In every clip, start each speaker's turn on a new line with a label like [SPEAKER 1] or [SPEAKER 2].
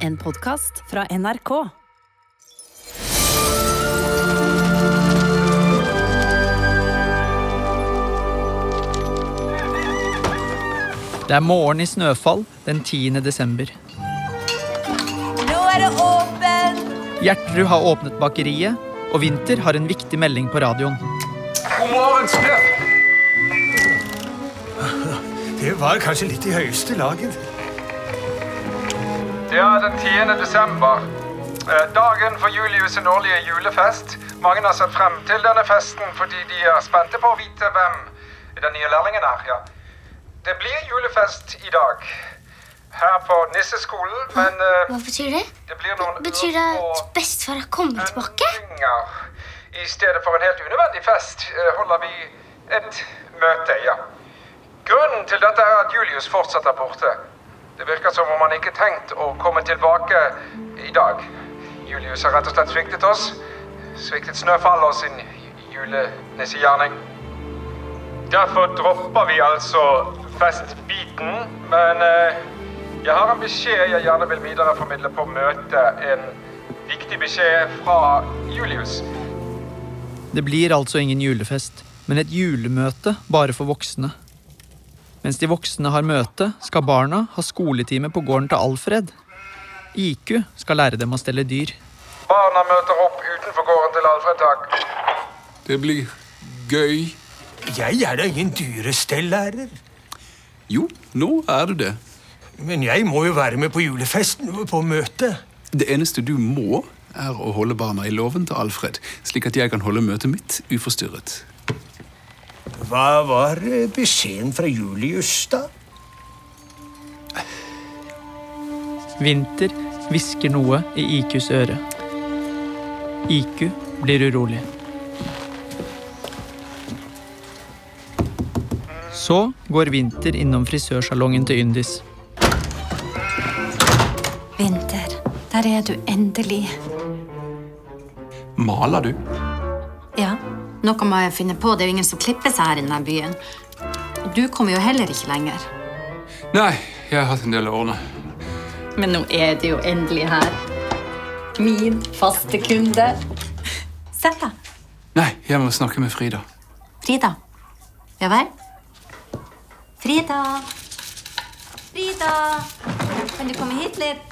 [SPEAKER 1] En podkast fra NRK.
[SPEAKER 2] Det er morgen i Snøfall den 10. desember.
[SPEAKER 3] Nå er det åpen!
[SPEAKER 2] Gjertrud har åpnet bakeriet, og Vinter har en viktig melding på radioen.
[SPEAKER 4] God morgen, snø!
[SPEAKER 5] Det var kanskje litt i høyeste laget.
[SPEAKER 4] Er den 10. desember. Eh, Dagen for Julius' sin årlige julefest. Mange har sett frem til denne festen fordi de er spente på å vite hvem den nye lærlingen er. Ja. Det blir julefest i dag. Her på Nisseskolen, men eh,
[SPEAKER 6] Hva betyr det?
[SPEAKER 4] det
[SPEAKER 6] Betyr det at bestefar er kommet tilbake?
[SPEAKER 4] I stedet for en helt unødvendig fest eh, holder vi et møte, ja. Grunnen til dette er at Julius fortsatt er borte. Det virker som om han ikke tenkte tenkt å komme tilbake i dag. Julius har rett og slett sviktet oss. Sviktet Snøfall og sin julenissegjerning. Derfor dropper vi altså festbiten, men eh, jeg har en beskjed jeg gjerne vil videreformidle på møtet. En viktig beskjed fra Julius.
[SPEAKER 2] Det blir altså ingen julefest, men et julemøte bare for voksne. Mens de voksne har møte, skal barna ha skoletime på gården til Alfred. IQ skal lære dem å stelle dyr.
[SPEAKER 4] Barna møter opp utenfor gården til Alfred Takk.
[SPEAKER 7] Det blir gøy.
[SPEAKER 5] Jeg er da ingen dyrestellærer.
[SPEAKER 7] Jo, nå er du det.
[SPEAKER 5] Men jeg må jo være med på julefesten på møtet.
[SPEAKER 7] Det eneste du må, er å holde barna i låven til Alfred, slik at jeg kan holde møtet mitt uforstyrret.
[SPEAKER 5] Hva var eh, beskjeden fra Julius, da?
[SPEAKER 2] Vinter hvisker noe i IQs øre. IQ blir urolig. Så går Vinter innom frisørsalongen til Yndis.
[SPEAKER 3] Vinter, der er du endelig.
[SPEAKER 7] Maler du?
[SPEAKER 3] Noe må jeg finne på. Det er jo ingen som klipper seg her i denne byen. Og du kommer jo heller ikke lenger.
[SPEAKER 7] Nei, jeg har hatt en del å ordne.
[SPEAKER 3] Men nå er du jo endelig her. Min faste kunde. Sett deg.
[SPEAKER 7] Nei, jeg må snakke med Frida.
[SPEAKER 3] Frida. Ja vel? Frida. Frida. Kan du komme hit litt?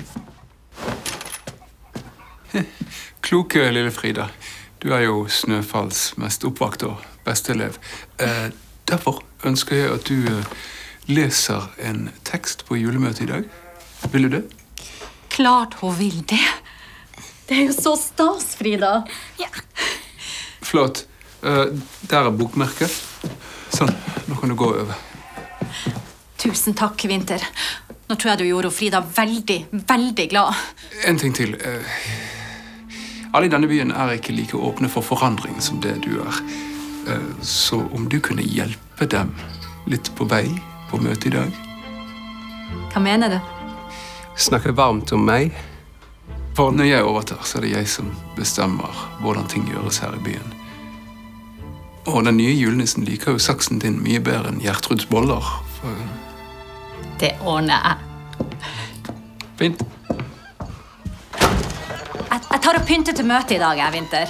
[SPEAKER 7] Kloke lille Frida. Du er jo Snøfalls mest oppvakte og beste elev. Eh, derfor ønsker jeg at du eh, leser en tekst på julemøtet i dag. Vil du det?
[SPEAKER 3] Klart hun vil det. Det er jo så stas, Frida. Ja.
[SPEAKER 7] Flott. Eh, der er bokmerket. Sånn, nå kan du gå over.
[SPEAKER 3] Tusen takk, Vinter. Nå tror jeg du gjorde Frida veldig, veldig glad.
[SPEAKER 7] En ting til. eh, Alle i denne byen er ikke like åpne for forandring som det du er. Eh, Så om du kunne hjelpe dem litt på vei på møtet i dag?
[SPEAKER 3] Hva mener du?
[SPEAKER 8] Snakke varmt om meg.
[SPEAKER 7] For når jeg overtar, så er det jeg som bestemmer hvordan ting gjøres her i byen. Og den nye julenissen liker jo saksen din mye bedre enn Gjertruds boller. For...
[SPEAKER 3] Det ordner jeg.
[SPEAKER 7] Fint.
[SPEAKER 3] Jeg, tar og pynter til møtet i dag, jeg, Vinter.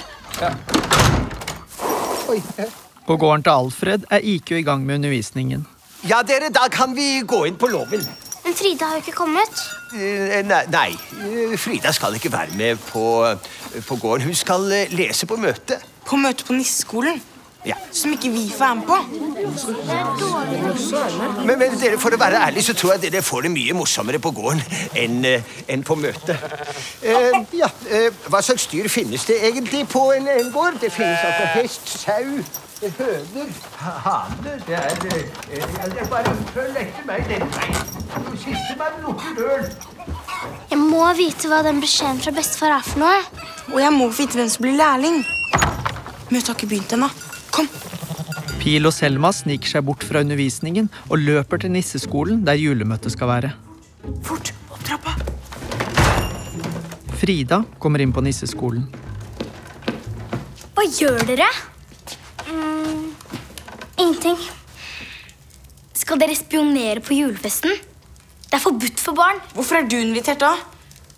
[SPEAKER 2] På gården til Alfred er IQ i gang med undervisningen.
[SPEAKER 5] Ja, dere, da kan vi gå inn på låven.
[SPEAKER 6] Men Frida har jo ikke kommet.
[SPEAKER 5] Eh, Nei, nei, eh, Frida skal ikke være med på, på gården. Hun skal eh, lese på møtet.
[SPEAKER 9] På møte på nisseskolen,
[SPEAKER 5] Ja.
[SPEAKER 9] som ikke vi får være med på.
[SPEAKER 5] Men, men dere, for å være ærlig så tror jeg dere får det mye morsommere på gården enn eh, enn på møtet. Eh, ja, eh, Hva slags dyr finnes det egentlig på en, en gård? Det finnes altså hest, sau, eh, høner, ha- haner Det er eh, det er Bare følg etter meg den veien. Sistemann lukker døren.
[SPEAKER 6] Jeg må vite hva den beskjeden fra bestefar er for noe.
[SPEAKER 9] Og jeg må vite hvem som blir lærling. Møtet har ikke begynt ennå. Kom.
[SPEAKER 2] Pil og Selma sniker seg bort fra undervisningen og løper til nisseskolen der julemøtet skal være.
[SPEAKER 9] Fort. Opp trappa.
[SPEAKER 2] Frida kommer inn på nisseskolen.
[SPEAKER 6] Hva gjør dere? Mm, ingenting. Skal dere spionere på julefesten? Det er forbudt for barn.
[SPEAKER 9] Hvorfor er du invitert da?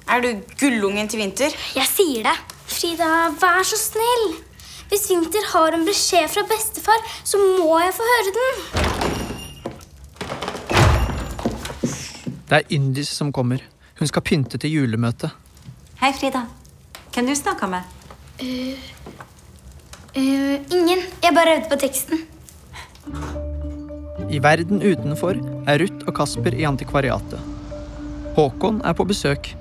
[SPEAKER 9] Er du gullungen til Vinter?
[SPEAKER 6] Jeg sier det. Frida, vær så snill. Hvis Vinter har en beskjed fra bestefar, så må jeg få høre den.
[SPEAKER 2] Det er Yndis som kommer. Hun skal pynte til julemøtet.
[SPEAKER 3] Hei, Frida. Hvem du snakka med?
[SPEAKER 6] Eh, ingen. Jeg bare øvde på teksten.
[SPEAKER 2] I verden utenfor er Ruth og Kasper i antikvariatet. Håkon er på besøk.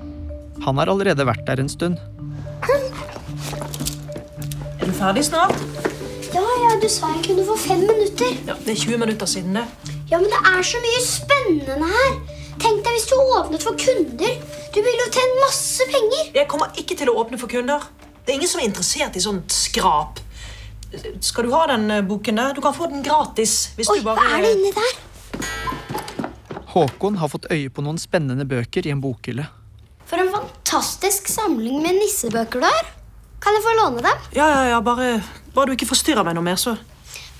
[SPEAKER 2] Han har allerede vært der en stund.
[SPEAKER 10] Er ferdig snart?
[SPEAKER 6] Ja, ja, du sa jeg kunne få fem minutter.
[SPEAKER 10] Ja, Det er 20 minutter siden det.
[SPEAKER 6] Ja, men det er så mye spennende her. Tenk deg hvis du åpnet for kunder. Du ville jo tjent masse penger.
[SPEAKER 10] Jeg kommer ikke til å åpne for kunder. Det er ingen som er interessert i sånt skrap. Skal du ha den eh, boken der? Du kan få den gratis. hvis
[SPEAKER 6] Oi,
[SPEAKER 10] du bare...
[SPEAKER 6] hva er det inni der?
[SPEAKER 2] Håkon har fått øye på noen spennende bøker i en bokhylle.
[SPEAKER 6] For en fantastisk samling med nissebøker du har. Kan jeg få låne dem?
[SPEAKER 10] Ja, ja, ja, bare, bare du ikke forstyrrer meg noe mer, så.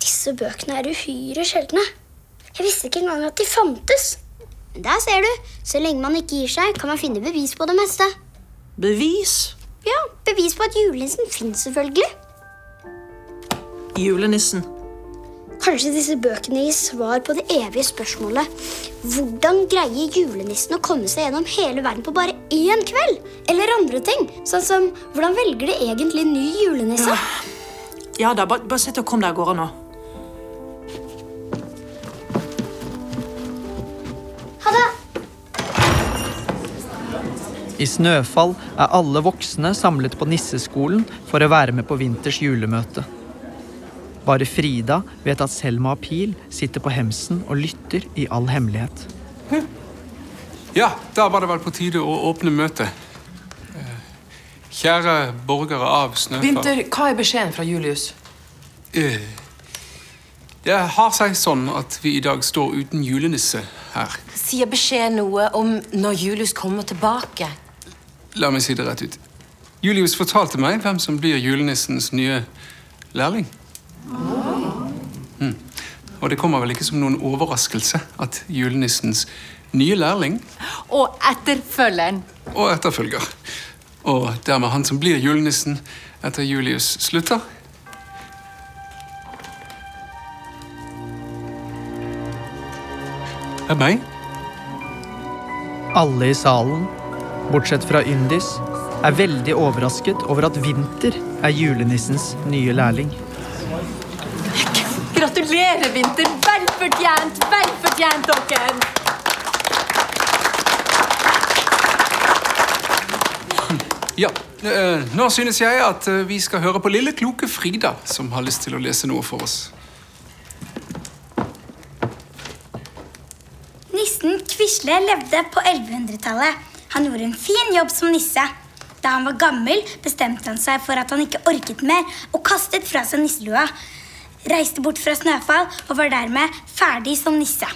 [SPEAKER 6] Disse bøkene er uhyre sjeldne. Jeg visste ikke engang at de fantes. Men der ser du. Så lenge man ikke gir seg, kan man finne bevis på det meste.
[SPEAKER 10] Bevis?
[SPEAKER 6] Ja, bevis på at julenissen fins, selvfølgelig.
[SPEAKER 10] Julenissen.
[SPEAKER 6] Kanskje disse bøkene gir svar på det evige spørsmålet Hvordan greier julenissen å komme seg gjennom hele verden på bare én kveld? Eller andre ting, sånn som hvordan velger de egentlig ny julenisse?
[SPEAKER 10] Ja da, bare, bare sett og kom deg av gårde nå.
[SPEAKER 6] Ha det!
[SPEAKER 2] I Snøfall er alle voksne samlet på nisseskolen for å være med på vinters julemøte. Bare Frida vet at Selma og Pil sitter på hemsen og lytter i all hemmelighet.
[SPEAKER 7] Ja, da var det vel på tide å åpne møtet. Eh, Kjære borgere av Snøfall.
[SPEAKER 11] Vinter, hva er beskjeden fra Julius?
[SPEAKER 7] Eh, Det har seg sånn at vi i dag står uten julenisse her.
[SPEAKER 12] Sier beskjed noe om når Julius kommer tilbake?
[SPEAKER 7] La meg si det rett ut. Julius fortalte meg hvem som blir julenissens nye lærling. Mm. Og det kommer vel ikke som noen overraskelse at julenissens nye lærling
[SPEAKER 3] Og etterfølgeren.
[SPEAKER 7] og etterfølger, og dermed han som blir julenissen etter Julius slutter, er meg.
[SPEAKER 2] Alle i salen, bortsett fra Yndis, er veldig overrasket over at Vinter er julenissens nye lærling.
[SPEAKER 3] Gratulerer, Vinter. Vel fortjent, vel fortjent, dere.
[SPEAKER 7] Ja, eh, Nå synes jeg at eh, vi skal høre på lille kloke Frida, som har lyst til å lese noe for oss.
[SPEAKER 6] Nissen Quisle levde på 1100-tallet. Han gjorde en fin jobb som nisse. Da han var gammel, bestemte han seg for at han ikke orket mer, og kastet fra seg nisselua. Reiste bort fra Snøfall og var dermed ferdig som nisse.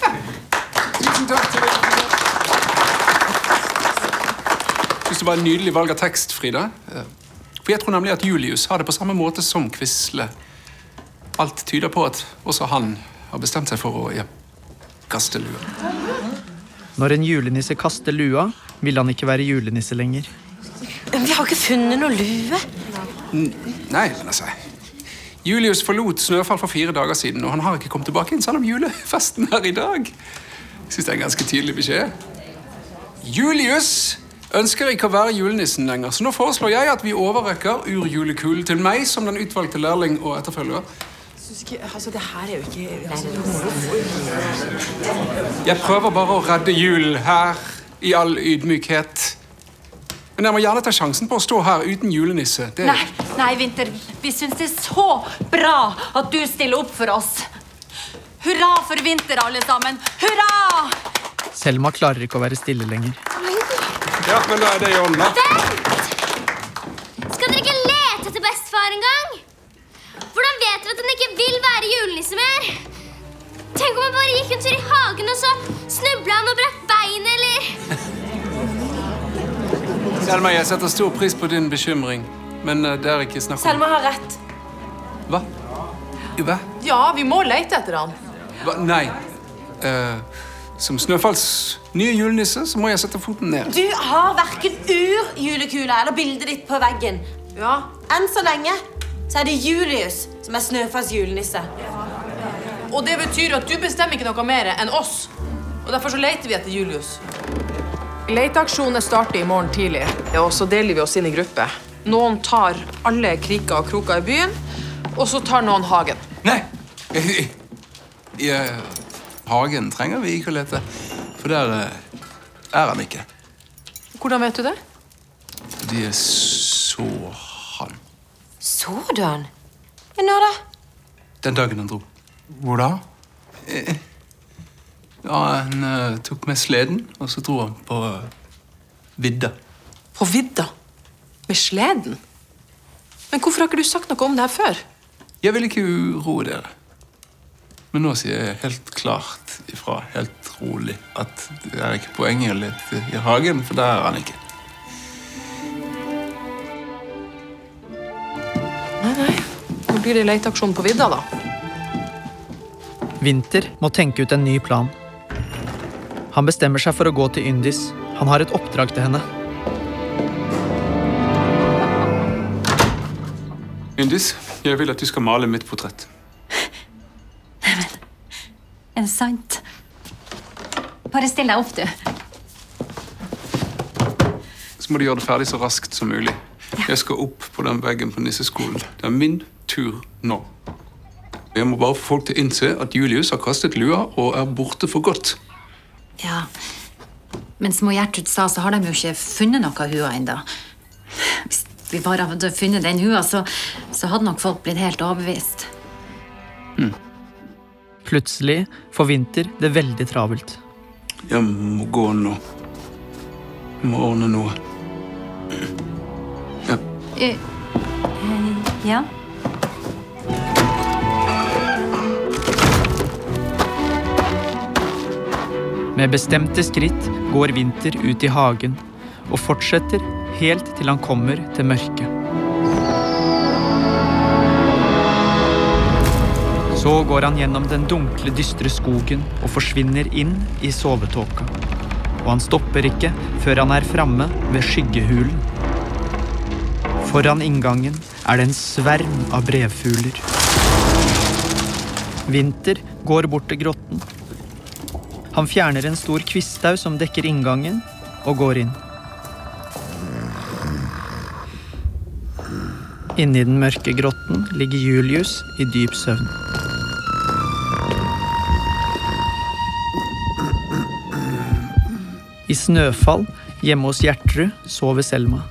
[SPEAKER 7] Tusen takk til deg. Det var en nydelig valg av tekst, Frida. For jeg tror nemlig at Julius har det på samme måte som Quisle. Alt tyder på at også han har bestemt seg for å ja, kaste lua.
[SPEAKER 2] Når en julenisse kaster lua, vil han ikke være julenisse lenger.
[SPEAKER 12] Men vi har ikke funnet noe lue.
[SPEAKER 7] Nei, men altså Julius forlot Snøfall for fire dager siden, og han har ikke kommet tilbake inn selv om julefesten er i dag. Jeg synes det er en ganske tydelig beskjed. Julius ønsker ikke å være julenissen lenger, så nå foreslår jeg at vi overrekker urjulekulen til meg som den utvalgte lærling og etterfølger.
[SPEAKER 11] Ikke, altså, det her er jo ikke altså,
[SPEAKER 7] Jeg prøver bare å redde julen her, i all ydmykhet. Men jeg må gjerne ta sjansen på å stå her uten julenisse. Det...
[SPEAKER 3] Nei, nei, Vinter. Vi syns det er så bra at du stiller opp for oss. Hurra for Vinter, alle sammen. Hurra!
[SPEAKER 2] Selma klarer ikke å være stille lenger.
[SPEAKER 7] Ja, men da er det i orden, da.
[SPEAKER 6] Skal dere ikke lete etter bestefar engang? Hvordan vet dere at han ikke vil være julenisse mer? Tenk om han bare gikk en tur i hagen, og så snubla han og brakk beinet, eller
[SPEAKER 7] Selma, jeg setter stor pris på din bekymring, men eh, det er ikke snakk om
[SPEAKER 11] Selma har rett.
[SPEAKER 7] Hva? Hva?
[SPEAKER 11] Ja, vi må lete etter ham.
[SPEAKER 7] Hva? Nei. Uh, Som Snøfalls nye julenisse så må jeg sette foten ned.
[SPEAKER 12] Du har verken ur-julekula eller bildet ditt på veggen. Ja, Enn så lenge så er det Julius som er Snøfalls julenisse.
[SPEAKER 11] Og det betyr at du bestemmer ikke noe mer enn oss. Og derfor så leter vi etter Julius. Leteaksjonen starter i morgen tidlig, og så deler vi oss inn i grupper. Noen tar alle kriker og kroker i byen, og så tar noen hagen.
[SPEAKER 7] Nei! I, i eh, hagen trenger vi ikke å lete, for der eh, er han ikke.
[SPEAKER 11] Hvordan vet du det?
[SPEAKER 7] De så han
[SPEAKER 12] Så du han? Ja, når da?
[SPEAKER 7] den dagen han dro.
[SPEAKER 8] Hvor da?
[SPEAKER 7] Eh, Ja, Han uh, tok med sleden, og så dro han på eh, vidda.
[SPEAKER 11] På vidda? Med sleden? Men hvorfor har ikke du sagt noe om det her før?
[SPEAKER 7] Jeg vil ikke uroe dere. Men nå sier jeg helt klart ifra, helt rolig, at det er ikke poeng i å lete i hagen, for der er han ikke.
[SPEAKER 11] Nei, nei. Nå blir det leteaksjon på vidda, da.
[SPEAKER 2] Vinter må tenke ut en ny plan. Han bestemmer seg for å gå til Yndis. Han har et oppdrag til henne.
[SPEAKER 7] Yndis, jeg vil at du skal male mitt portrett.
[SPEAKER 3] Er det sant? Bare still deg opp, du.
[SPEAKER 7] Så må du gjøre det ferdig så raskt som mulig. Jeg skal opp på den veggen på nisseskolen. Det er min tur nå. Jeg må bare få folk til å innse at Julius har kastet lua og er borte for godt.
[SPEAKER 3] Ja. Men som Gjertrud sa, så har de jo ikke funnet noe av hua ennå. Hvis vi bare hadde funnet den hua, så, så hadde nok folk blitt helt overbevist.
[SPEAKER 2] Plutselig får Vinter det veldig travelt.
[SPEAKER 7] Jeg må gå nå. Jeg må ordne noe.
[SPEAKER 3] Ja. eh, ja.
[SPEAKER 2] Med bestemte skritt går Vinter ut i hagen og fortsetter helt til han kommer til mørket. Så går han gjennom den dunkle, dystre skogen og forsvinner inn i sovetåka. Og han stopper ikke før han er framme ved skyggehulen. Foran inngangen er det en sverm av brevfugler. Vinter går bort til grotten. Han fjerner en stor kvisthaug som dekker inngangen, og går inn. Inni den mørke grotten ligger Julius i dyp søvn. I snøfall hjemme hos Gjertrud sover Selma.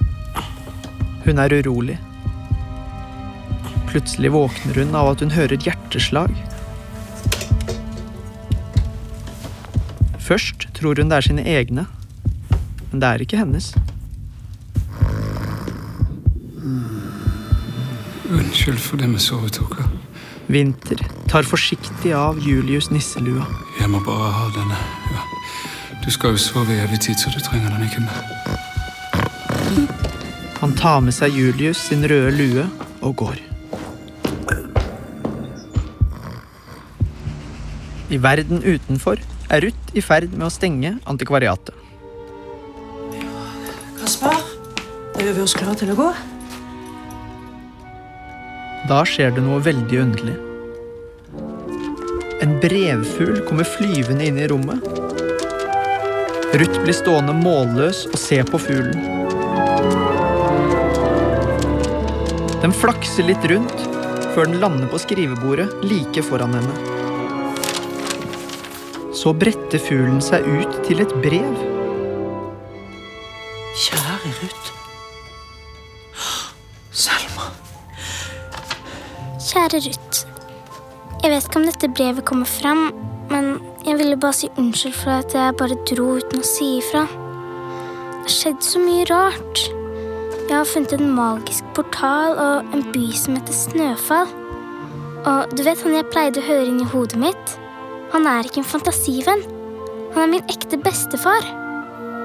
[SPEAKER 2] Hun er urolig. Plutselig våkner hun av at hun hører hjerteslag. Først tror hun det er sine egne, men det er ikke hennes.
[SPEAKER 7] Unnskyld for det med sovetåka.
[SPEAKER 2] Vinter tar forsiktig av Julius nisselua.
[SPEAKER 7] Jeg må bare ha denne. Ja. Du skal jo sove i evig tid, så du trenger den ikke mer.
[SPEAKER 2] Han tar med seg Julius sin røde lue og går. I verden utenfor er Ruth i ferd med å stenge antikvariatet.
[SPEAKER 10] Kasper, da gjør vi oss klare til å gå.
[SPEAKER 2] Da skjer det noe veldig underlig. En brevfugl kommer flyvende inn i rommet. Ruth blir stående målløs og se på fuglen. Den flakser litt rundt før den lander på skrivebordet like foran henne. Så bretter fuglen seg ut til et brev.
[SPEAKER 10] Kjære Ruth. Selma.
[SPEAKER 6] Kjære Ruth. Jeg vet ikke om dette brevet kommer fram, men jeg ville bare si unnskyld for at jeg bare dro uten å si ifra. Det har skjedd så mye rart. Jeg har funnet en magisk portal og en by som heter Snøfall. Og du vet han jeg pleide å høre inn i hodet mitt? Han er ikke en fantasivenn. Han er min ekte bestefar.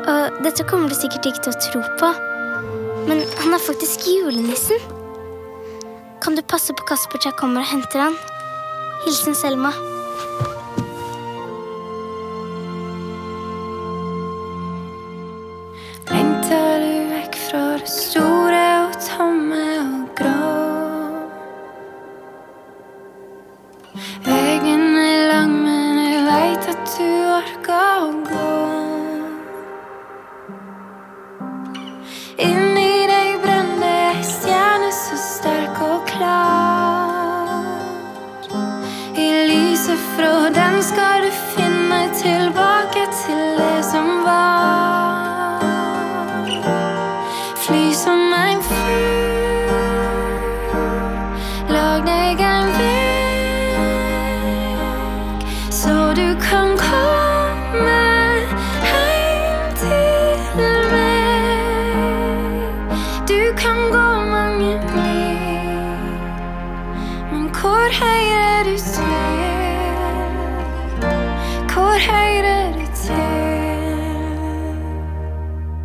[SPEAKER 6] Og dette kommer du sikkert ikke til å tro på, men han er faktisk julenissen. Kan du passe på Kasper til jeg kommer og henter han? Hilsen Selma.
[SPEAKER 13] Lengter du vekk fra det store og tomme og grå? du orka å gå.